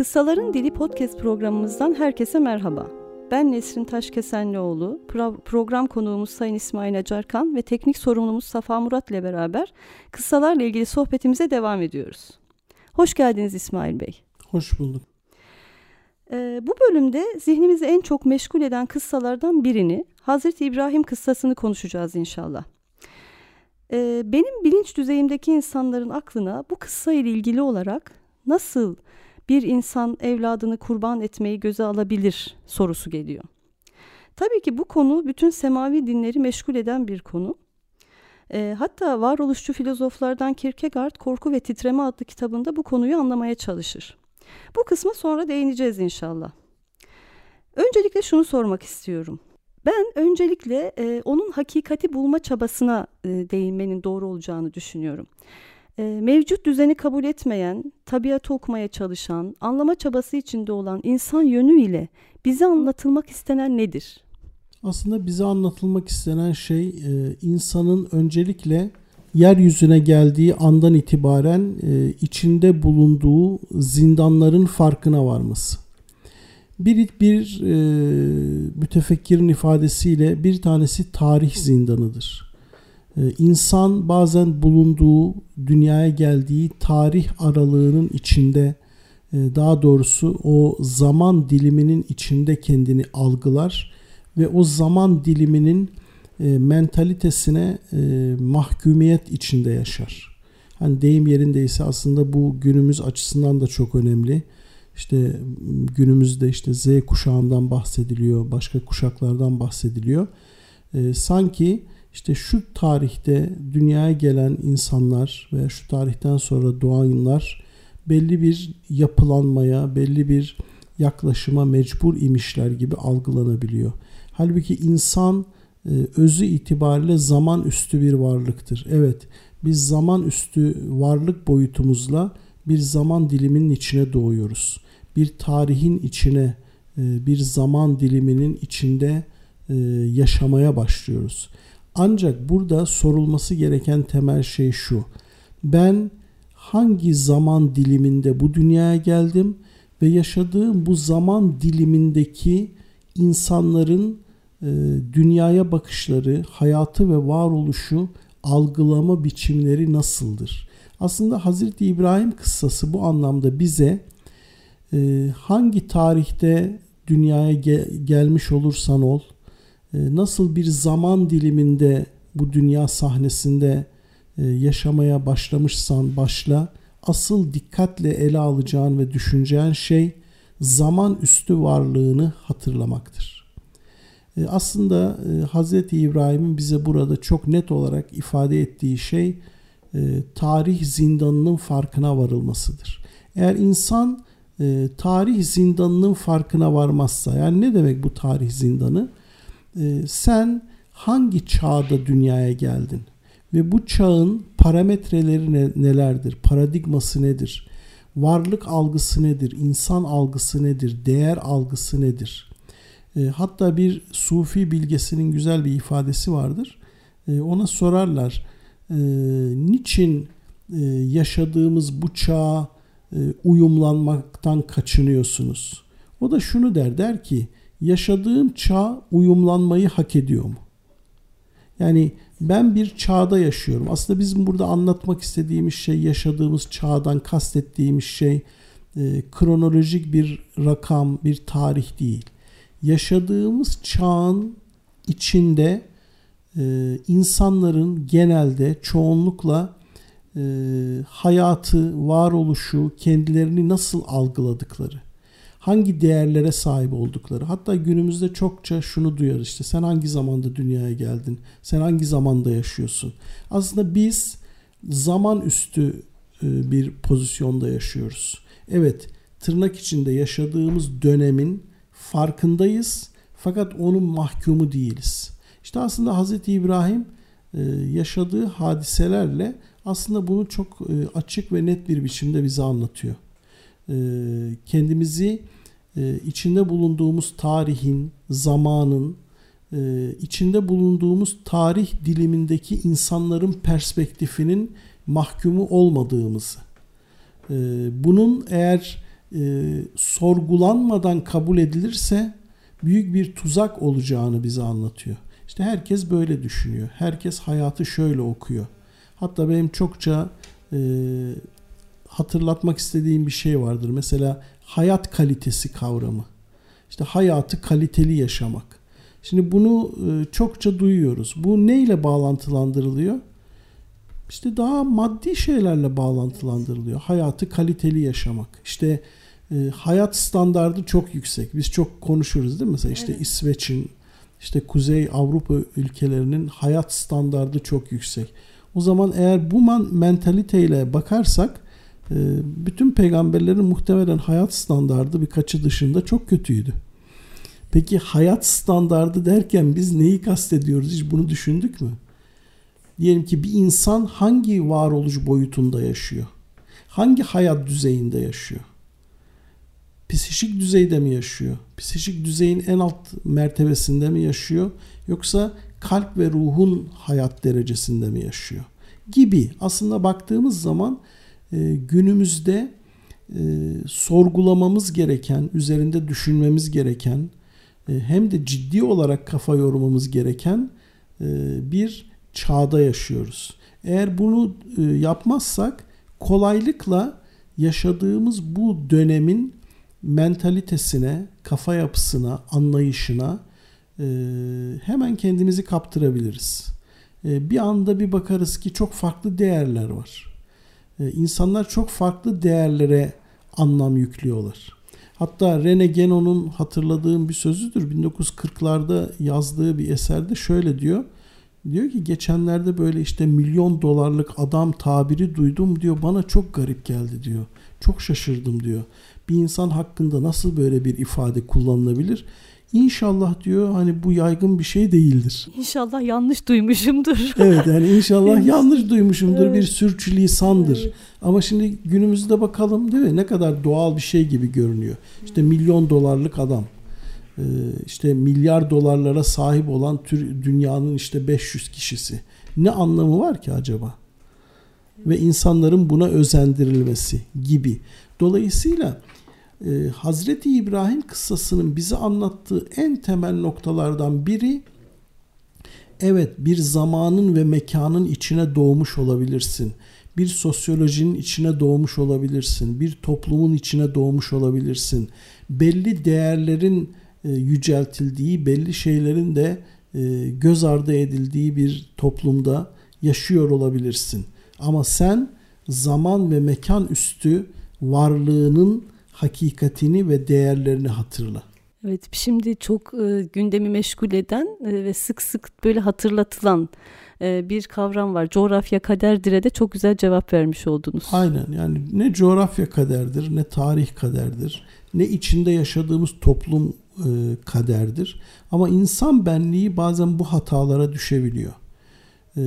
Kıssaların Dili podcast programımızdan herkese merhaba. Ben Nesrin Taşkesenlioğlu, pro- program konuğumuz Sayın İsmail Acarkan ve teknik sorumlumuz Safa Murat ile beraber kıssalarla ilgili sohbetimize devam ediyoruz. Hoş geldiniz İsmail Bey. Hoş bulduk. Ee, bu bölümde zihnimizi en çok meşgul eden kıssalardan birini, Hazreti İbrahim kıssasını konuşacağız inşallah. Ee, benim bilinç düzeyimdeki insanların aklına bu kıssa ile ilgili olarak nasıl bir insan evladını kurban etmeyi göze alabilir sorusu geliyor. Tabii ki bu konu bütün semavi dinleri meşgul eden bir konu. E, hatta varoluşçu filozoflardan Kierkegaard Korku ve Titreme adlı kitabında bu konuyu anlamaya çalışır. Bu kısma sonra değineceğiz inşallah. Öncelikle şunu sormak istiyorum. Ben öncelikle e, onun hakikati bulma çabasına e, değinmenin doğru olacağını düşünüyorum. E, mevcut düzeni kabul etmeyen, tabiatı okumaya çalışan, anlama çabası içinde olan insan yönüyle bize anlatılmak istenen nedir? Aslında bize anlatılmak istenen şey e, insanın öncelikle yeryüzüne geldiği andan itibaren e, içinde bulunduğu zindanların farkına varması. Bir, bir e, mütefekkirin ifadesiyle bir tanesi tarih zindanıdır. E, insan bazen bulunduğu, dünyaya geldiği tarih aralığının içinde, e, daha doğrusu o zaman diliminin içinde kendini algılar ve o zaman diliminin e, mentalitesine e, mahkumiyet içinde yaşar. Hani deyim yerindeyse aslında bu günümüz açısından da çok önemli. İşte günümüzde işte Z kuşağından bahsediliyor, başka kuşaklardan bahsediliyor. E, sanki işte şu tarihte dünyaya gelen insanlar veya şu tarihten sonra doğanlar belli bir yapılanmaya, belli bir yaklaşıma mecbur imişler gibi algılanabiliyor. Halbuki insan e, özü itibariyle zaman üstü bir varlıktır. Evet biz zaman üstü varlık boyutumuzla bir zaman diliminin içine doğuyoruz. Bir tarihin içine, e, bir zaman diliminin içinde e, yaşamaya başlıyoruz. Ancak burada sorulması gereken temel şey şu. Ben hangi zaman diliminde bu dünyaya geldim ve yaşadığım bu zaman dilimindeki insanların e, dünyaya bakışları, hayatı ve varoluşu algılama biçimleri nasıldır? Aslında Hazreti İbrahim kıssası bu anlamda bize e, hangi tarihte dünyaya ge- gelmiş olursan ol, nasıl bir zaman diliminde bu dünya sahnesinde e, yaşamaya başlamışsan başla, asıl dikkatle ele alacağın ve düşüneceğin şey zaman üstü varlığını hatırlamaktır. E, aslında Hazreti İbrahim'in bize burada çok net olarak ifade ettiği şey tarih zindanının farkına varılmasıdır. Eğer insan tarih zindanının farkına varmazsa yani ne demek bu tarih zindanı? Sen hangi çağda dünyaya geldin? Ve bu çağın parametreleri ne, nelerdir? Paradigması nedir? Varlık algısı nedir? İnsan algısı nedir? Değer algısı nedir? E, hatta bir sufi bilgesinin güzel bir ifadesi vardır. E, ona sorarlar e, niçin e, yaşadığımız bu çağa e, uyumlanmaktan kaçınıyorsunuz? O da şunu der, der ki yaşadığım çağ uyumlanmayı hak ediyor mu? Yani ben bir çağda yaşıyorum. Aslında bizim burada anlatmak istediğimiz şey yaşadığımız çağdan kastettiğimiz şey e, kronolojik bir rakam, bir tarih değil. Yaşadığımız çağın içinde e, insanların genelde çoğunlukla e, hayatı, varoluşu, kendilerini nasıl algıladıkları hangi değerlere sahip oldukları. Hatta günümüzde çokça şunu duyarız işte sen hangi zamanda dünyaya geldin? Sen hangi zamanda yaşıyorsun? Aslında biz zaman üstü e, bir pozisyonda yaşıyoruz. Evet tırnak içinde yaşadığımız dönemin farkındayız fakat onun mahkumu değiliz. İşte aslında Hz. İbrahim e, yaşadığı hadiselerle aslında bunu çok e, açık ve net bir biçimde bize anlatıyor. E, kendimizi e, içinde bulunduğumuz tarihin, zamanın, e, içinde bulunduğumuz tarih dilimindeki insanların perspektifinin mahkumu olmadığımızı, bunun eğer sorgulanmadan kabul edilirse büyük bir tuzak olacağını bize anlatıyor. İşte herkes böyle düşünüyor. Herkes hayatı şöyle okuyor. Hatta benim çokça e, hatırlatmak istediğim bir şey vardır. Mesela hayat kalitesi kavramı. İşte hayatı kaliteli yaşamak. Şimdi bunu e, çokça duyuyoruz. Bu neyle bağlantılandırılıyor? İşte daha maddi şeylerle bağlantılandırılıyor. Hayatı kaliteli yaşamak. İşte e, hayat standardı çok yüksek. Biz çok konuşuruz değil mi? Mesela işte evet. İsveç'in, işte Kuzey Avrupa ülkelerinin hayat standardı çok yüksek. O zaman eğer bu mentaliteyle bakarsak bütün peygamberlerin muhtemelen hayat standardı birkaçı dışında çok kötüydü. Peki hayat standardı derken biz neyi kastediyoruz? Hiç bunu düşündük mü? Diyelim ki bir insan hangi varoluş boyutunda yaşıyor? Hangi hayat düzeyinde yaşıyor? Psişik düzeyde mi yaşıyor? Psişik düzeyin en alt mertebesinde mi yaşıyor? Yoksa kalp ve ruhun hayat derecesinde mi yaşıyor? Gibi aslında baktığımız zaman günümüzde e, sorgulamamız gereken, üzerinde düşünmemiz gereken, e, hem de ciddi olarak kafa yormamız gereken e, bir çağda yaşıyoruz. Eğer bunu yapmazsak kolaylıkla yaşadığımız bu dönemin mentalitesine, kafa yapısına, anlayışına hemen kendimizi kaptırabiliriz. Bir anda bir bakarız ki çok farklı değerler var. İnsanlar çok farklı değerlere anlam yüklüyorlar. Hatta Rene Genon'un hatırladığım bir sözüdür. 1940'larda yazdığı bir eserde şöyle diyor. Diyor ki geçenlerde böyle işte milyon dolarlık adam tabiri duydum diyor. Bana çok garip geldi diyor. Çok şaşırdım diyor. Bir insan hakkında nasıl böyle bir ifade kullanılabilir? İnşallah diyor hani bu yaygın bir şey değildir. İnşallah yanlış duymuşumdur. evet yani inşallah yanlış duymuşumdur evet. bir sürçülisandır. Evet. Ama şimdi günümüzde bakalım değil mi ne kadar doğal bir şey gibi görünüyor. İşte milyon dolarlık adam e, işte milyar dolarlara sahip olan tür dünyanın işte 500 kişisi. Ne anlamı var ki acaba? Ve insanların buna özendirilmesi gibi. Dolayısıyla e, Hazreti İbrahim kıssasının bize anlattığı en temel noktalardan biri evet bir zamanın ve mekanın içine doğmuş olabilirsin. Bir sosyolojinin içine doğmuş olabilirsin. Bir toplumun içine doğmuş olabilirsin. Belli değerlerin e, yüceltildiği, belli şeylerin de e, göz ardı edildiği bir toplumda yaşıyor olabilirsin. Ama sen zaman ve mekan üstü varlığının hakikatini ve değerlerini hatırla. Evet şimdi çok e, gündemi meşgul eden e, ve sık sık böyle hatırlatılan e, bir kavram var. Coğrafya kaderdir'e de çok güzel cevap vermiş oldunuz. Aynen yani ne coğrafya kaderdir ne tarih kaderdir ne içinde yaşadığımız toplum e, kaderdir. Ama insan benliği bazen bu hatalara düşebiliyor. E,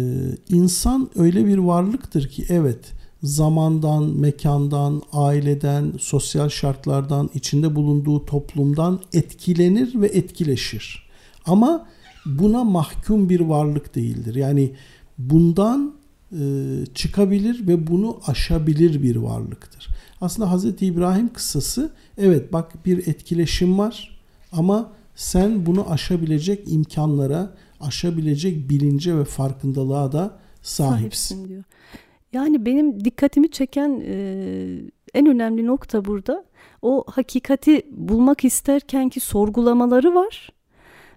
insan öyle bir varlıktır ki evet zamandan, mekandan, aileden, sosyal şartlardan, içinde bulunduğu toplumdan etkilenir ve etkileşir. Ama buna mahkum bir varlık değildir. Yani bundan e, çıkabilir ve bunu aşabilir bir varlıktır. Aslında Hz. İbrahim kıssası evet bak bir etkileşim var ama sen bunu aşabilecek imkanlara, aşabilecek bilince ve farkındalığa da sahipsin. sahipsin diyor. Yani benim dikkatimi çeken e, en önemli nokta burada o hakikati bulmak isterken ki sorgulamaları var.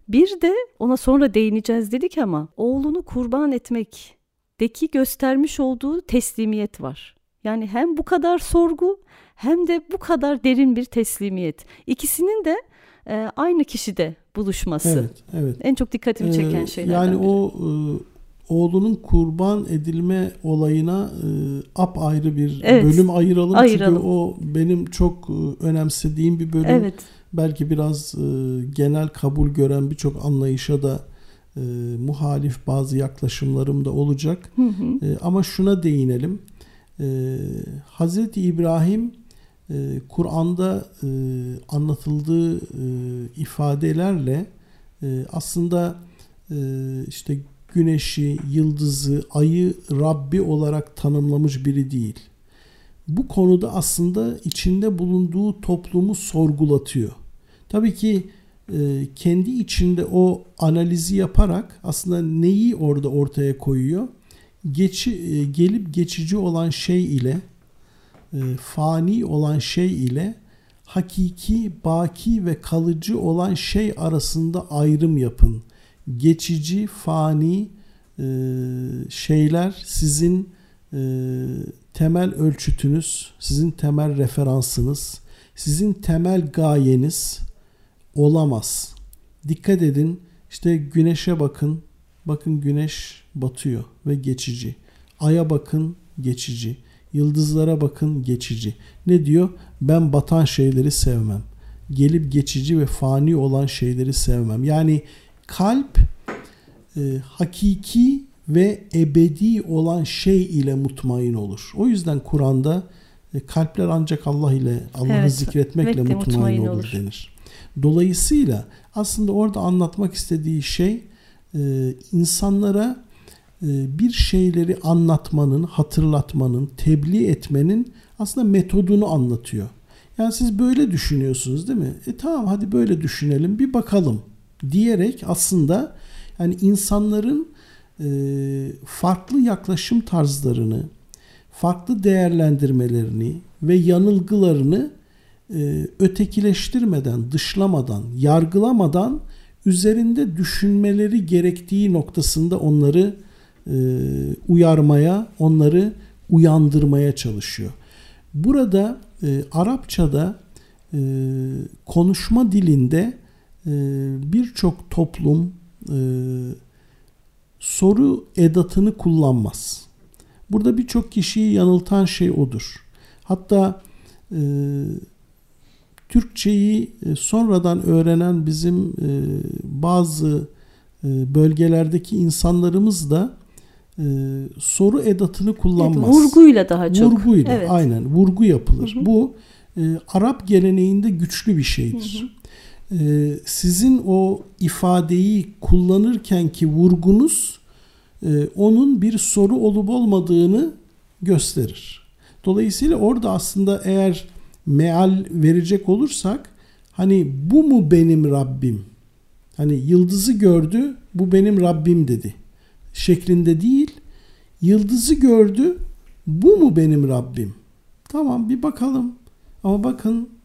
Bir de ona sonra değineceğiz dedik ama oğlunu kurban etmekteki göstermiş olduğu teslimiyet var. Yani hem bu kadar sorgu hem de bu kadar derin bir teslimiyet. İkisinin de e, aynı kişide buluşması. Evet, evet. En çok dikkatimi çeken ee, şeylerden Yani biri. o e, oğlunun kurban edilme olayına e, apayrı bir evet, bölüm ayıralım. ayıralım. Çünkü o benim çok e, önemsediğim bir bölüm. Evet. Belki biraz e, genel kabul gören birçok anlayışa da e, muhalif bazı yaklaşımlarım da olacak. Hı hı. E, ama şuna değinelim. E, Hazreti İbrahim e, Kur'an'da e, anlatıldığı e, ifadelerle e, aslında e, işte güneşi, yıldızı, ayı Rabbi olarak tanımlamış biri değil. bu konuda aslında içinde bulunduğu toplumu sorgulatıyor. Tabii ki e, kendi içinde o analizi yaparak aslında neyi orada ortaya koyuyor? Geçi, e, gelip geçici olan şey ile e, fani olan şey ile hakiki, baki ve kalıcı olan şey arasında ayrım yapın. Geçici, fani e, şeyler sizin e, temel ölçütünüz, sizin temel referansınız, sizin temel gayeniz olamaz. Dikkat edin işte güneşe bakın. Bakın güneş batıyor ve geçici. Aya bakın geçici. Yıldızlara bakın geçici. Ne diyor? Ben batan şeyleri sevmem. Gelip geçici ve fani olan şeyleri sevmem. Yani kalp e, hakiki ve ebedi olan şey ile mutmain olur. O yüzden Kur'an'da e, kalpler ancak Allah ile Allah'ı evet, zikretmekle mutmain, mutmain olur, olur denir. Dolayısıyla aslında orada anlatmak istediği şey e, insanlara e, bir şeyleri anlatmanın, hatırlatmanın, tebliğ etmenin aslında metodunu anlatıyor. Yani siz böyle düşünüyorsunuz değil mi? E tamam hadi böyle düşünelim bir bakalım diyerek aslında yani insanların e, farklı yaklaşım tarzlarını, farklı değerlendirmelerini ve yanılgılarını e, ötekileştirmeden, dışlamadan, yargılamadan üzerinde düşünmeleri gerektiği noktasında onları e, uyarmaya, onları uyandırmaya çalışıyor. Burada e, Arapçada e, konuşma dilinde birçok toplum e, soru edatını kullanmaz. Burada birçok kişiyi yanıltan şey odur. Hatta e, Türkçeyi e, sonradan öğrenen bizim e, bazı e, bölgelerdeki insanlarımız da soru edatını kullanmaz. Evet, vurguyla daha çok. Vurguyla evet. aynen vurgu yapılır. Hı hı. Bu Arap geleneğinde güçlü bir şeydir. Hı hı. Sizin o ifadeyi kullanırken ki vurgunuz onun bir soru olup olmadığını gösterir. Dolayısıyla orada aslında eğer meal verecek olursak hani bu mu benim Rabbim? Hani yıldızı gördü bu benim Rabbim dedi. Şeklinde değil. Yıldızı gördü bu mu benim Rabbim? Tamam bir bakalım. Ama bakın e,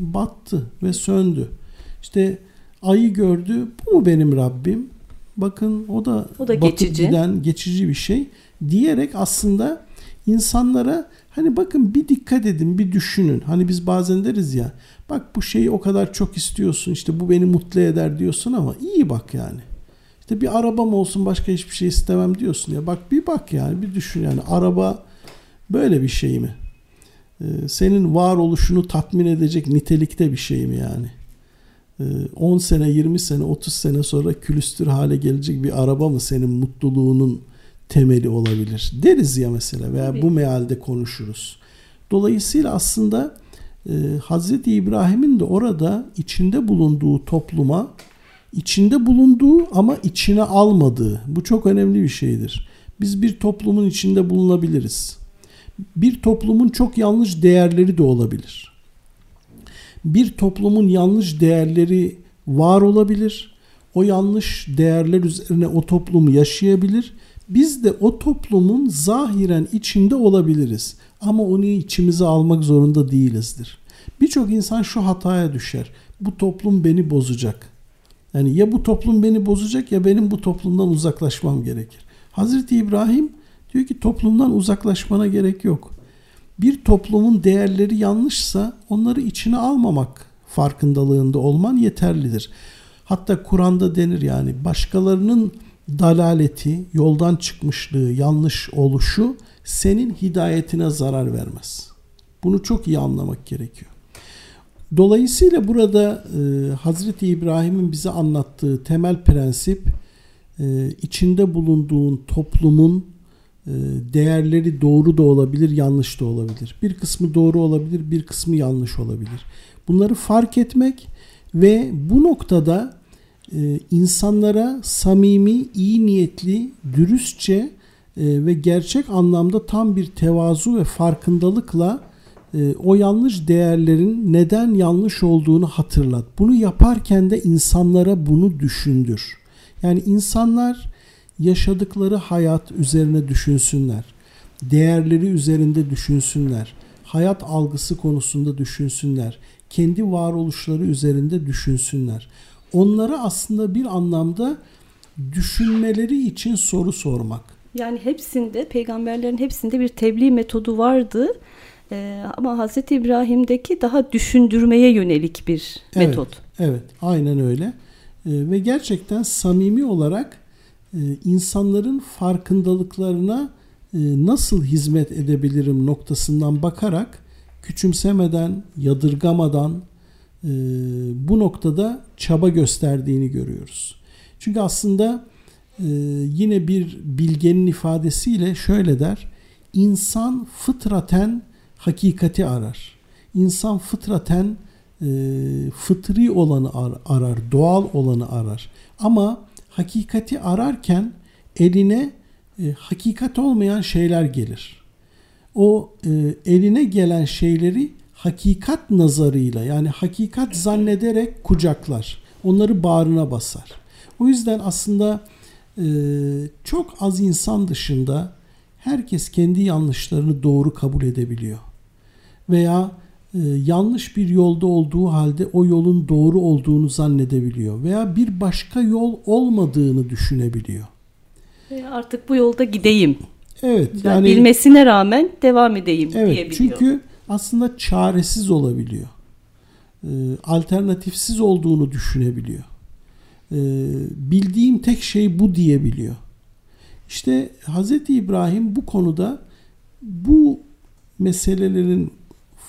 battı ve söndü. İşte ayı gördü bu mu benim Rabbim? Bakın o da, o da geçici. giden geçici bir şey diyerek aslında insanlara Hani bakın bir dikkat edin, bir düşünün. Hani biz bazen deriz ya, bak bu şeyi o kadar çok istiyorsun, işte bu beni mutlu eder diyorsun ama iyi bak yani. İşte bir arabam olsun başka hiçbir şey istemem diyorsun ya. Bak bir bak yani bir düşün yani araba böyle bir şey mi? Ee, senin varoluşunu tatmin edecek nitelikte bir şey mi yani? 10 ee, sene, 20 sene, 30 sene sonra külüstür hale gelecek bir araba mı senin mutluluğunun temeli olabilir deriz ya mesela veya Tabii. bu mealde konuşuruz. Dolayısıyla aslında e, Hazreti İbrahim'in de orada içinde bulunduğu topluma içinde bulunduğu ama içine almadığı bu çok önemli bir şeydir. Biz bir toplumun içinde bulunabiliriz. Bir toplumun çok yanlış değerleri de olabilir. Bir toplumun yanlış değerleri var olabilir. O yanlış değerler üzerine o toplum yaşayabilir biz de o toplumun zahiren içinde olabiliriz. Ama onu içimize almak zorunda değilizdir. Birçok insan şu hataya düşer. Bu toplum beni bozacak. Yani ya bu toplum beni bozacak ya benim bu toplumdan uzaklaşmam gerekir. Hazreti İbrahim diyor ki toplumdan uzaklaşmana gerek yok. Bir toplumun değerleri yanlışsa onları içine almamak farkındalığında olman yeterlidir. Hatta Kur'an'da denir yani başkalarının dalaleti, yoldan çıkmışlığı, yanlış oluşu senin hidayetine zarar vermez. Bunu çok iyi anlamak gerekiyor. Dolayısıyla burada e, Hazreti İbrahim'in bize anlattığı temel prensip e, içinde bulunduğun toplumun değerleri doğru da olabilir, yanlış da olabilir. Bir kısmı doğru olabilir, bir kısmı yanlış olabilir. Bunları fark etmek ve bu noktada e, insanlara samimi, iyi niyetli, dürüstçe ve gerçek anlamda tam bir tevazu ve farkındalıkla e, o yanlış değerlerin neden yanlış olduğunu hatırlat. Bunu yaparken de insanlara bunu düşündür. Yani insanlar yaşadıkları hayat üzerine düşünsünler. Değerleri üzerinde düşünsünler. Hayat algısı konusunda düşünsünler. Kendi varoluşları üzerinde düşünsünler. Onlara aslında bir anlamda düşünmeleri için soru sormak. Yani hepsinde peygamberlerin hepsinde bir tebliğ metodu vardı ee, ama Hazreti İbrahim'deki daha düşündürmeye yönelik bir evet, metot. Evet, aynen öyle. Ee, ve gerçekten samimi olarak insanların farkındalıklarına e, nasıl hizmet edebilirim noktasından bakarak küçümsemeden, yadırgamadan e, bu noktada çaba gösterdiğini görüyoruz. Çünkü aslında e, yine bir bilgenin ifadesiyle şöyle der. İnsan fıtraten hakikati arar. İnsan fıtraten fıtri olanı arar, doğal olanı arar. Ama hakikati ararken eline e, hakikat olmayan şeyler gelir. O e, eline gelen şeyleri hakikat nazarıyla yani hakikat zannederek kucaklar. Onları bağrına basar. O yüzden aslında e, çok az insan dışında herkes kendi yanlışlarını doğru kabul edebiliyor veya yanlış bir yolda olduğu halde o yolun doğru olduğunu zannedebiliyor veya bir başka yol olmadığını düşünebiliyor. E artık bu yolda gideyim. Evet. Yani bilmesine rağmen devam edeyim evet, diyebiliyor. Çünkü aslında çaresiz olabiliyor. E, alternatifsiz olduğunu düşünebiliyor. E, bildiğim tek şey bu diyebiliyor. İşte Hz. İbrahim bu konuda bu meselelerin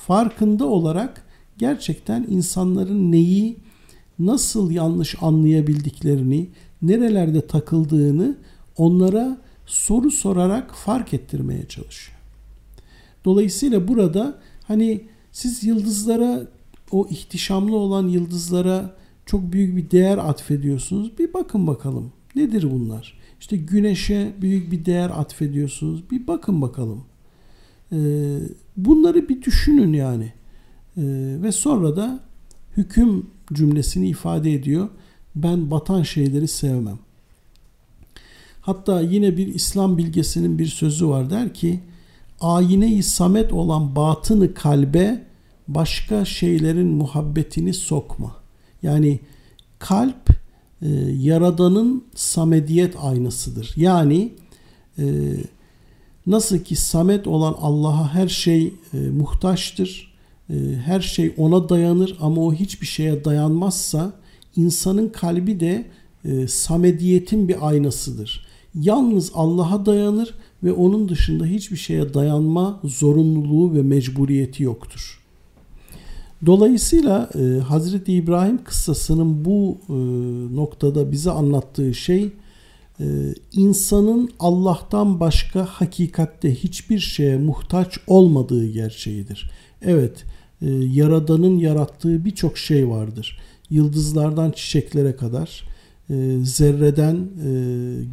farkında olarak gerçekten insanların neyi nasıl yanlış anlayabildiklerini, nerelerde takıldığını onlara soru sorarak fark ettirmeye çalışıyor. Dolayısıyla burada hani siz yıldızlara o ihtişamlı olan yıldızlara çok büyük bir değer atfediyorsunuz. Bir bakın bakalım nedir bunlar? İşte güneşe büyük bir değer atfediyorsunuz. Bir bakın bakalım. Ee, bunları bir düşünün yani. Ee, ve sonra da hüküm cümlesini ifade ediyor. Ben batan şeyleri sevmem. Hatta yine bir İslam bilgesinin bir sözü var der ki ayine-i samet olan batını kalbe başka şeylerin muhabbetini sokma. Yani kalp e, yaradanın samediyet aynasıdır. Yani e, Nasıl ki samet olan Allah'a her şey e, muhtaçtır. E, her şey ona dayanır ama o hiçbir şeye dayanmazsa insanın kalbi de e, samediyetin bir aynasıdır. Yalnız Allah'a dayanır ve onun dışında hiçbir şeye dayanma zorunluluğu ve mecburiyeti yoktur. Dolayısıyla e, Hazreti İbrahim kıssasının bu e, noktada bize anlattığı şey e, insanın Allah'tan başka hakikatte hiçbir şeye muhtaç olmadığı gerçeğidir. Evet, e, Yaradan'ın yarattığı birçok şey vardır. Yıldızlardan çiçeklere kadar, e, zerreden e,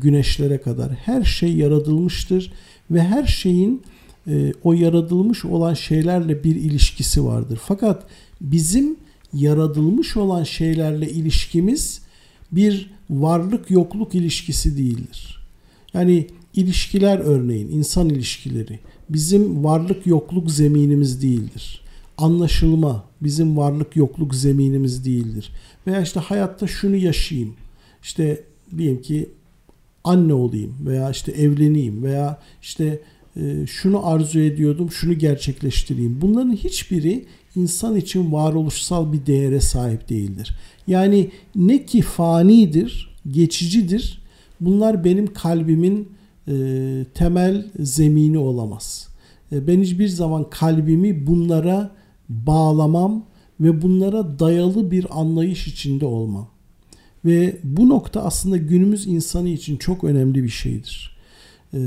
güneşlere kadar her şey yaratılmıştır ve her şeyin e, o yaratılmış olan şeylerle bir ilişkisi vardır. Fakat bizim yaratılmış olan şeylerle ilişkimiz bir varlık yokluk ilişkisi değildir. Yani ilişkiler örneğin insan ilişkileri bizim varlık yokluk zeminimiz değildir. Anlaşılma bizim varlık yokluk zeminimiz değildir. Veya işte hayatta şunu yaşayayım. İşte diyelim ki anne olayım veya işte evleneyim veya işte şunu arzu ediyordum, şunu gerçekleştireyim. Bunların hiçbiri insan için varoluşsal bir değere sahip değildir. Yani ne ki fanidir, geçicidir. Bunlar benim kalbimin e, temel zemini olamaz. E, ben hiçbir zaman kalbimi bunlara bağlamam ve bunlara dayalı bir anlayış içinde olmam. Ve bu nokta aslında günümüz insanı için çok önemli bir şeydir. E,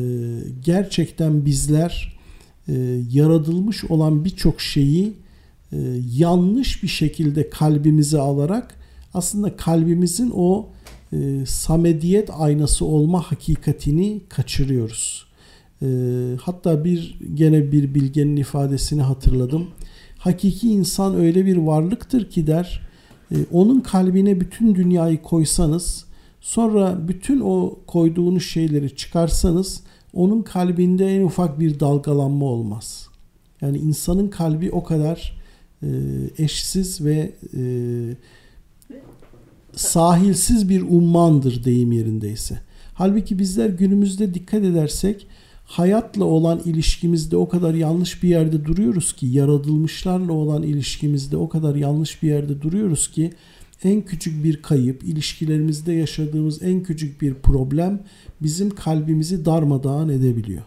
gerçekten bizler e, yaratılmış olan birçok şeyi e, yanlış bir şekilde kalbimize alarak aslında kalbimizin o e, samediyet aynası olma hakikatini kaçırıyoruz. E, hatta bir gene bir bilgenin ifadesini hatırladım. Hakiki insan öyle bir varlıktır ki der, e, onun kalbine bütün dünyayı koysanız, sonra bütün o koyduğunuz şeyleri çıkarsanız, onun kalbinde en ufak bir dalgalanma olmaz. Yani insanın kalbi o kadar e, eşsiz ve e, sahilsiz bir ummandır deyim yerindeyse. Halbuki bizler günümüzde dikkat edersek hayatla olan ilişkimizde o kadar yanlış bir yerde duruyoruz ki yaratılmışlarla olan ilişkimizde o kadar yanlış bir yerde duruyoruz ki en küçük bir kayıp, ilişkilerimizde yaşadığımız en küçük bir problem bizim kalbimizi darmadağın edebiliyor.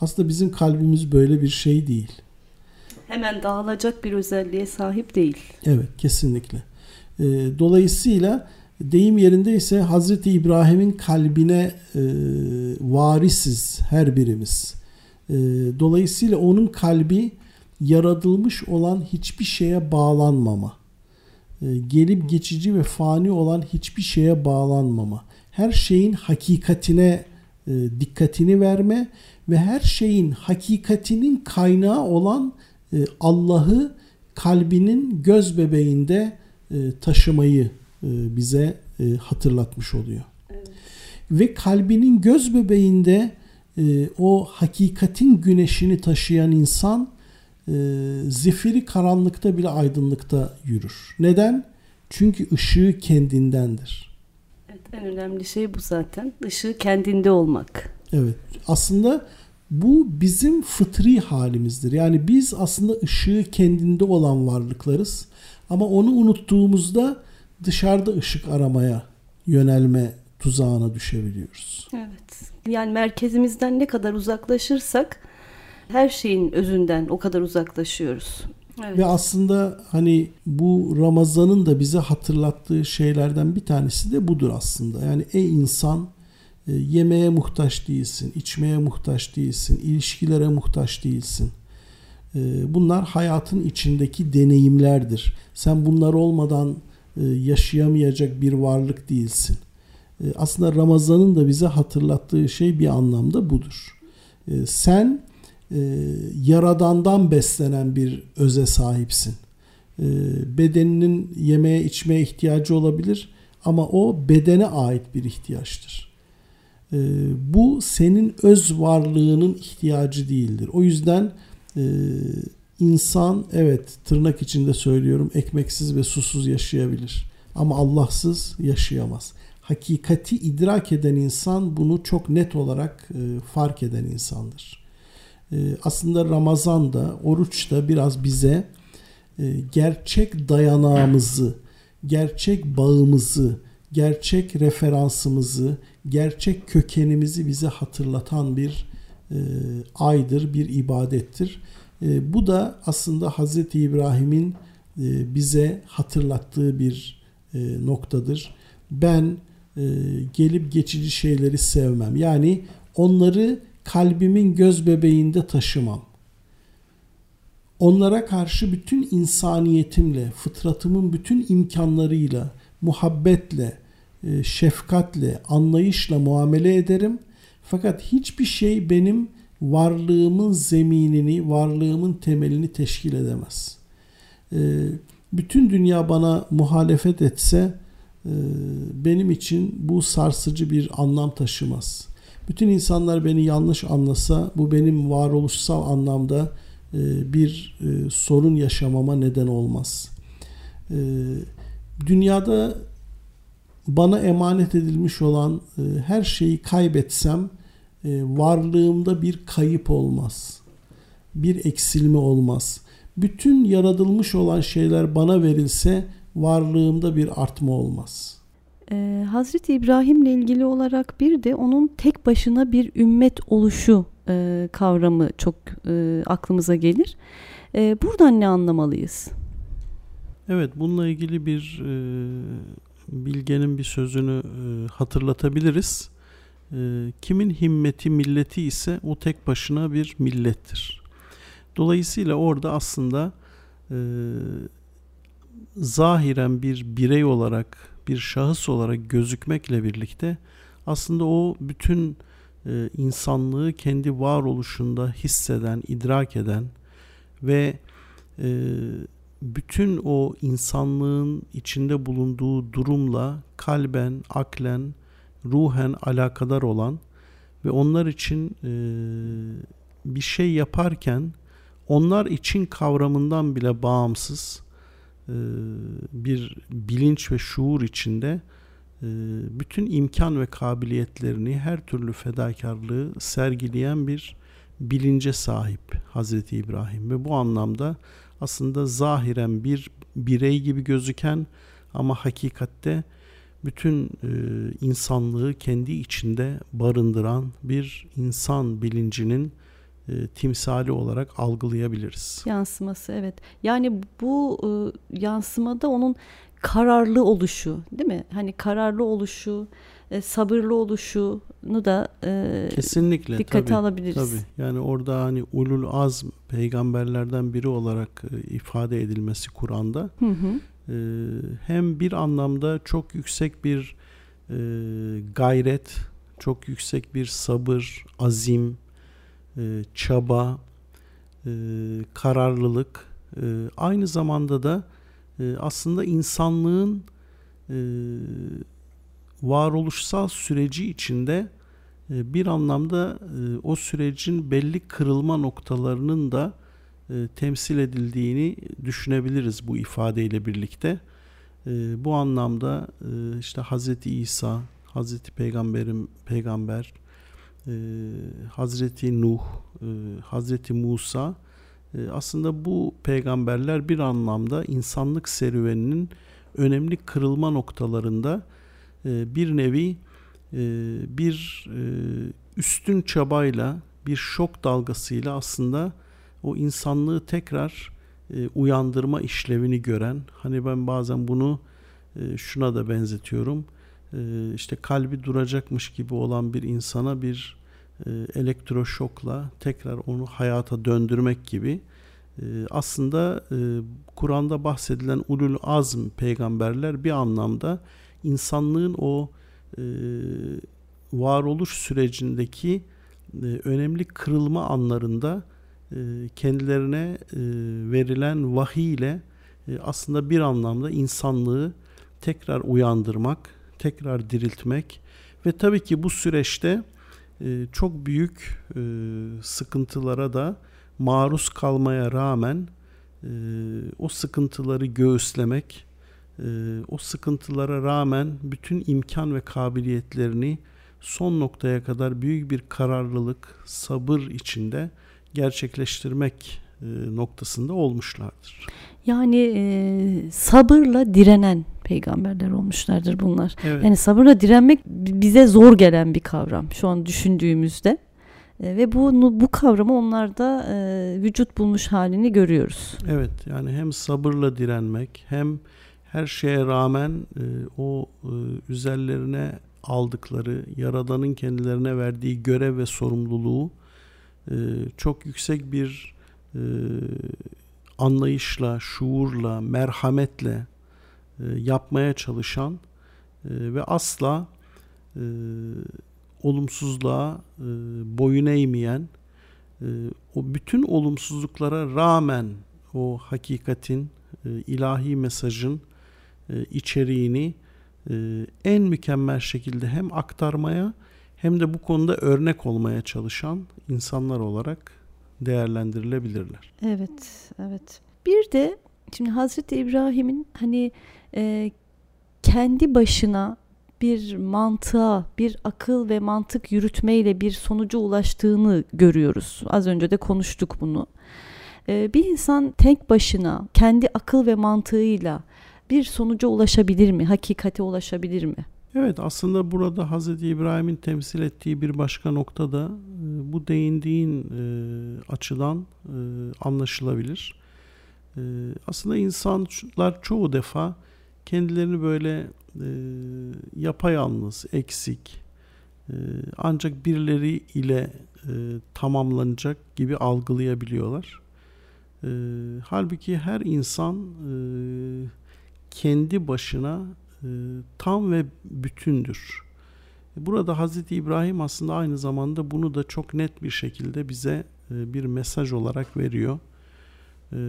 Aslında bizim kalbimiz böyle bir şey değil. Hemen dağılacak bir özelliğe sahip değil. Evet, kesinlikle. Ee, dolayısıyla deyim yerindeyse Hazreti İbrahim'in kalbine e, varisiz her birimiz. E, dolayısıyla onun kalbi yaratılmış olan hiçbir şeye bağlanmama. E, gelip geçici ve fani olan hiçbir şeye bağlanmama. Her şeyin hakikatine e, dikkatini verme ve her şeyin hakikatinin kaynağı olan Allah'ı kalbinin göz bebeğinde e, taşımayı e, bize e, hatırlatmış oluyor. Evet. Ve kalbinin göz bebeğinde e, o hakikatin güneşini taşıyan insan zifiri karanlıkta bile aydınlıkta yürür. Neden? Çünkü ışığı kendindendir. Evet, en önemli şey bu zaten. Işığı kendinde olmak. Evet. Aslında bu bizim fıtri halimizdir. Yani biz aslında ışığı kendinde olan varlıklarız. Ama onu unuttuğumuzda dışarıda ışık aramaya yönelme tuzağına düşebiliyoruz. Evet. Yani merkezimizden ne kadar uzaklaşırsak her şeyin özünden o kadar uzaklaşıyoruz. Evet. Ve aslında hani bu Ramazan'ın da bize hatırlattığı şeylerden bir tanesi de budur aslında. Yani ey insan yemeğe muhtaç değilsin, içmeye muhtaç değilsin, ilişkilere muhtaç değilsin. E, bunlar hayatın içindeki deneyimlerdir. Sen bunlar olmadan e, yaşayamayacak bir varlık değilsin. E, aslında Ramazan'ın da bize hatırlattığı şey bir anlamda budur. E, sen yaradandan beslenen bir öze sahipsin. Bedeninin yemeğe içmeye ihtiyacı olabilir ama o bedene ait bir ihtiyaçtır. Bu senin öz varlığının ihtiyacı değildir. O yüzden İnsan evet tırnak içinde söylüyorum ekmeksiz ve susuz yaşayabilir. Ama Allahsız yaşayamaz. Hakikati idrak eden insan bunu çok net olarak e, fark eden insandır. E, aslında Ramazan'da, oruçta biraz bize e, gerçek dayanağımızı, gerçek bağımızı, gerçek referansımızı, gerçek kökenimizi bize hatırlatan bir e, aydır, bir ibadettir. E, bu da aslında Hazreti İbrahim'in e, bize hatırlattığı bir e, noktadır. Ben e, gelip geçici şeyleri sevmem. Yani onları kalbimin göz bebeğinde taşımam. Onlara karşı bütün insaniyetimle, fıtratımın bütün imkanlarıyla, muhabbetle, e, şefkatle, anlayışla muamele ederim. Fakat hiçbir şey benim varlığımın zeminini, varlığımın temelini teşkil edemez. Ee, bütün dünya bana muhalefet etse e, benim için bu sarsıcı bir anlam taşımaz. Bütün insanlar beni yanlış anlasa bu benim varoluşsal anlamda e, bir e, sorun yaşamama neden olmaz. Dünyada bana emanet edilmiş olan her şeyi kaybetsem e, varlığımda bir kayıp olmaz. Bir eksilme olmaz. Bütün yaratılmış olan şeyler bana verilse varlığımda bir artma olmaz. Ee, Hazreti İbrahim'le ilgili olarak bir de onun tek başına bir ümmet oluşu e, kavramı çok e, aklımıza gelir. E, buradan ne anlamalıyız? Evet, bununla ilgili bir e, bilgenin bir sözünü e, hatırlatabiliriz. Ee, kimin himmeti milleti ise o tek başına bir millettir. Dolayısıyla orada aslında e, zahiren bir birey olarak, bir şahıs olarak gözükmekle birlikte aslında o bütün e, insanlığı kendi varoluşunda hisseden, idrak eden ve e, bütün o insanlığın içinde bulunduğu durumla kalben, aklen, ruhen alakadar olan ve onlar için e, bir şey yaparken onlar için kavramından bile bağımsız e, bir bilinç ve şuur içinde e, bütün imkan ve kabiliyetlerini her türlü fedakarlığı sergileyen bir bilince sahip Hazreti İbrahim ve bu anlamda aslında zahiren bir birey gibi gözüken ama hakikatte bütün e, insanlığı kendi içinde barındıran bir insan bilincinin e, timsali olarak algılayabiliriz. Yansıması evet. Yani bu e, yansımada onun kararlı oluşu değil mi? Hani kararlı oluşu, e, sabırlı oluşunu da e, kesinlikle dikkate tabii, alabiliriz. Tabii. Yani orada hani ulul azm peygamberlerden biri olarak e, ifade edilmesi Kur'an'da hı hı. e, hem bir anlamda çok yüksek bir e, gayret, çok yüksek bir sabır, azim, e, çaba, e, kararlılık, e, aynı zamanda da e, aslında insanlığın e, varoluşsal süreci içinde e, bir anlamda e, o sürecin belli kırılma noktalarının da e, temsil edildiğini düşünebiliriz bu ifadeyle birlikte. Bu anlamda işte Hazreti İsa, Hazreti Peygamberim Peygamber, Hazreti Nuh, Hazreti Musa aslında bu peygamberler bir anlamda insanlık serüveninin önemli kırılma noktalarında bir nevi e, bir e, üstün çabayla bir şok dalgasıyla aslında o insanlığı tekrar e, uyandırma işlevini gören hani ben bazen bunu şuna da benzetiyorum işte kalbi duracakmış gibi olan bir insana bir elektroşokla tekrar onu hayata döndürmek gibi aslında Kur'an'da bahsedilen ulul azm peygamberler bir anlamda insanlığın o e, varoluş sürecindeki e, önemli kırılma anlarında e, kendilerine e, verilen vahiy ile e, aslında bir anlamda insanlığı tekrar uyandırmak, tekrar diriltmek ve tabii ki bu süreçte e, çok büyük e, sıkıntılara da maruz kalmaya rağmen e, o sıkıntıları göğüslemek, o sıkıntılara rağmen bütün imkan ve kabiliyetlerini son noktaya kadar büyük bir kararlılık, sabır içinde gerçekleştirmek e, noktasında olmuşlardır. Yani e, sabırla direnen peygamberler olmuşlardır bunlar. Evet. Yani sabırla direnmek bize zor gelen bir kavram şu an düşündüğümüzde. E, ve bu bu kavramı onlarda e, vücut bulmuş halini görüyoruz. Evet yani hem sabırla direnmek hem her şeye rağmen e, o e, üzerlerine aldıkları Yaradan'ın kendilerine verdiği görev ve sorumluluğu e, çok yüksek bir e, anlayışla, şuurla, merhametle e, yapmaya çalışan e, ve asla e, olumsuzluğa e, boyun eğmeyen, e, o bütün olumsuzluklara rağmen o hakikatin, e, ilahi mesajın e, içeriğini e, en mükemmel şekilde hem aktarmaya hem de bu konuda örnek olmaya çalışan insanlar olarak değerlendirilebilirler. Evet, evet. Bir de şimdi Hazreti İbrahim'in hani e, kendi başına bir mantığa, bir akıl ve mantık yürütmeyle bir sonuca ulaştığını görüyoruz. Az önce de konuştuk bunu. E, bir insan tek başına kendi akıl ve mantığıyla bir sonuca ulaşabilir mi? Hakikate ulaşabilir mi? Evet aslında burada Hazreti İbrahim'in temsil ettiği bir başka nokta da e, bu değindiğin e, açıdan e, anlaşılabilir. Aslında insanlar çoğu defa kendilerini böyle yapayalnız, eksik, ancak birileri ile tamamlanacak gibi algılayabiliyorlar. Halbuki her insan kendi başına e, tam ve bütündür. Burada Hazreti İbrahim aslında aynı zamanda bunu da çok net bir şekilde bize e, bir mesaj olarak veriyor. E,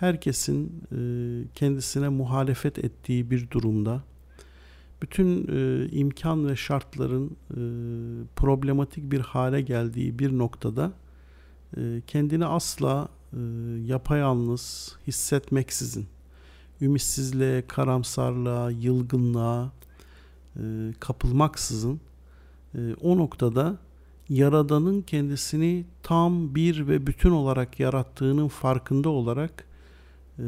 herkesin e, kendisine muhalefet ettiği bir durumda bütün imkan ve şartların problematik bir hale geldiği bir noktada kendini asla yapayalnız hissetmeksizin ümitsizliğe, karamsarlığa, yılgınlığa kapılmaksızın o noktada Yaradan'ın kendisini tam bir ve bütün olarak yarattığının farkında olarak e,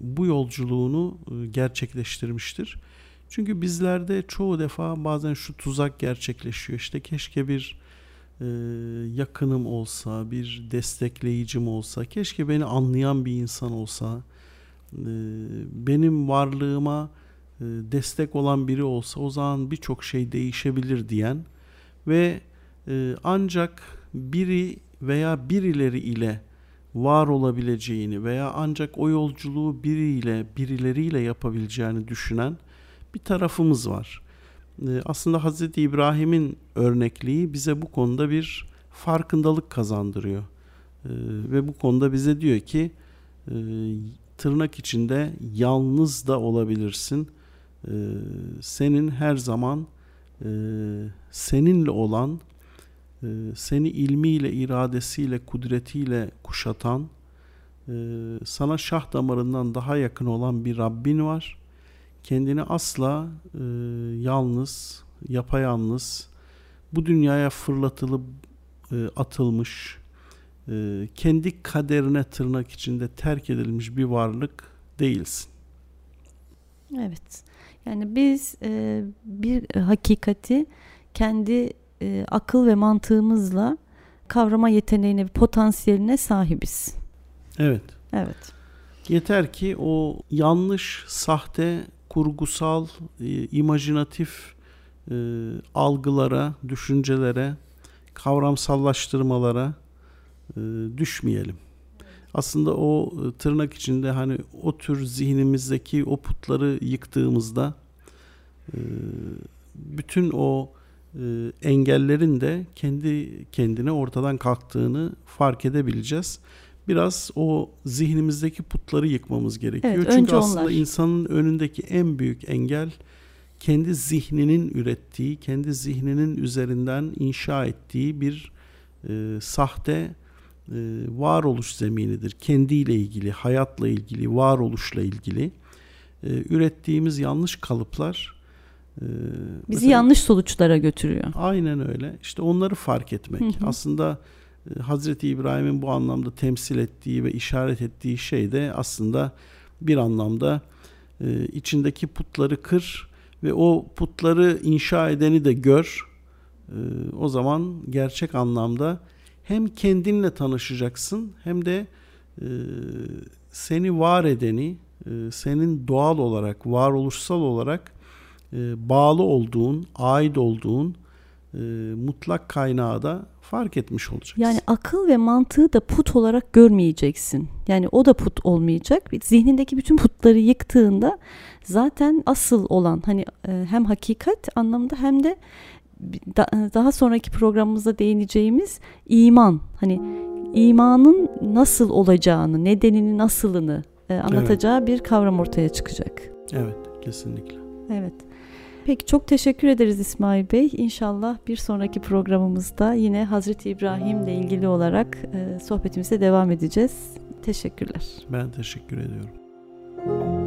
bu yolculuğunu e, gerçekleştirmiştir. Çünkü bizlerde çoğu defa bazen şu tuzak gerçekleşiyor. İşte keşke bir e, yakınım olsa, bir destekleyicim olsa, keşke beni anlayan bir insan olsa, e, benim varlığıma e, destek olan biri olsa o zaman birçok şey değişebilir diyen ve ee, ancak biri veya birileri ile var olabileceğini veya ancak o yolculuğu biriyle birileriyle yapabileceğini düşünen bir tarafımız var. Ee, aslında Hz. İbrahim'in örnekliği bize bu konuda bir farkındalık kazandırıyor. Ee, ve bu konuda bize diyor ki e, tırnak içinde yalnız da olabilirsin. Senin her zaman e, seninle olan ee, seni ilmiyle, iradesiyle, kudretiyle kuşatan, e, sana şah damarından daha yakın olan bir Rabbin var. Kendini asla e, yalnız, yapayalnız, bu dünyaya fırlatılıp e, atılmış, kendi kaderine tırnak içinde terk edilmiş bir varlık değilsin. Evet. Yani biz bir hakikati kendi e, akıl ve mantığımızla kavrama yeteneğine potansiyeline sahibiz. Evet. Evet. Yeter ki o yanlış, sahte, kurgusal, e, imajinatif e, algılara, düşüncelere, kavramsallaştırmalara e, düşmeyelim. Aslında o e, tırnak içinde hani o tür zihnimizdeki o putları yıktığımızda e, bütün o e, engellerin de kendi kendine ortadan kalktığını fark edebileceğiz. Biraz o zihnimizdeki putları yıkmamız gerekiyor. Evet, Çünkü aslında onlar. insanın önündeki en büyük engel kendi zihninin ürettiği, kendi zihninin üzerinden inşa ettiği bir e, sahte e, varoluş zeminidir. Kendiyle ilgili, hayatla ilgili, varoluşla ilgili e, ürettiğimiz yanlış kalıplar ee, Bizi mesela, yanlış sonuçlara götürüyor. Aynen öyle. İşte onları fark etmek. Hı hı. Aslında e, Hazreti İbrahim'in bu anlamda temsil ettiği ve işaret ettiği şey de aslında bir anlamda e, içindeki putları kır ve o putları inşa edeni de gör. E, o zaman gerçek anlamda hem kendinle tanışacaksın hem de seni var edeni, senin doğal olarak, varoluşsal olarak e, bağlı olduğun, ait olduğun e, mutlak kaynağı da fark etmiş olacaksın. Yani akıl ve mantığı da put olarak görmeyeceksin. Yani o da put olmayacak. Zihnindeki bütün putları yıktığında zaten asıl olan hani e, hem hakikat anlamında hem de daha sonraki programımızda değineceğimiz iman. Hani imanın nasıl olacağını, nedenini, nasılını anlatacağı evet. bir kavram ortaya çıkacak. Evet, kesinlikle. Evet. Peki çok teşekkür ederiz İsmail Bey. İnşallah bir sonraki programımızda yine Hazreti İbrahim ile ilgili olarak e, sohbetimize devam edeceğiz. Teşekkürler. Ben teşekkür ediyorum.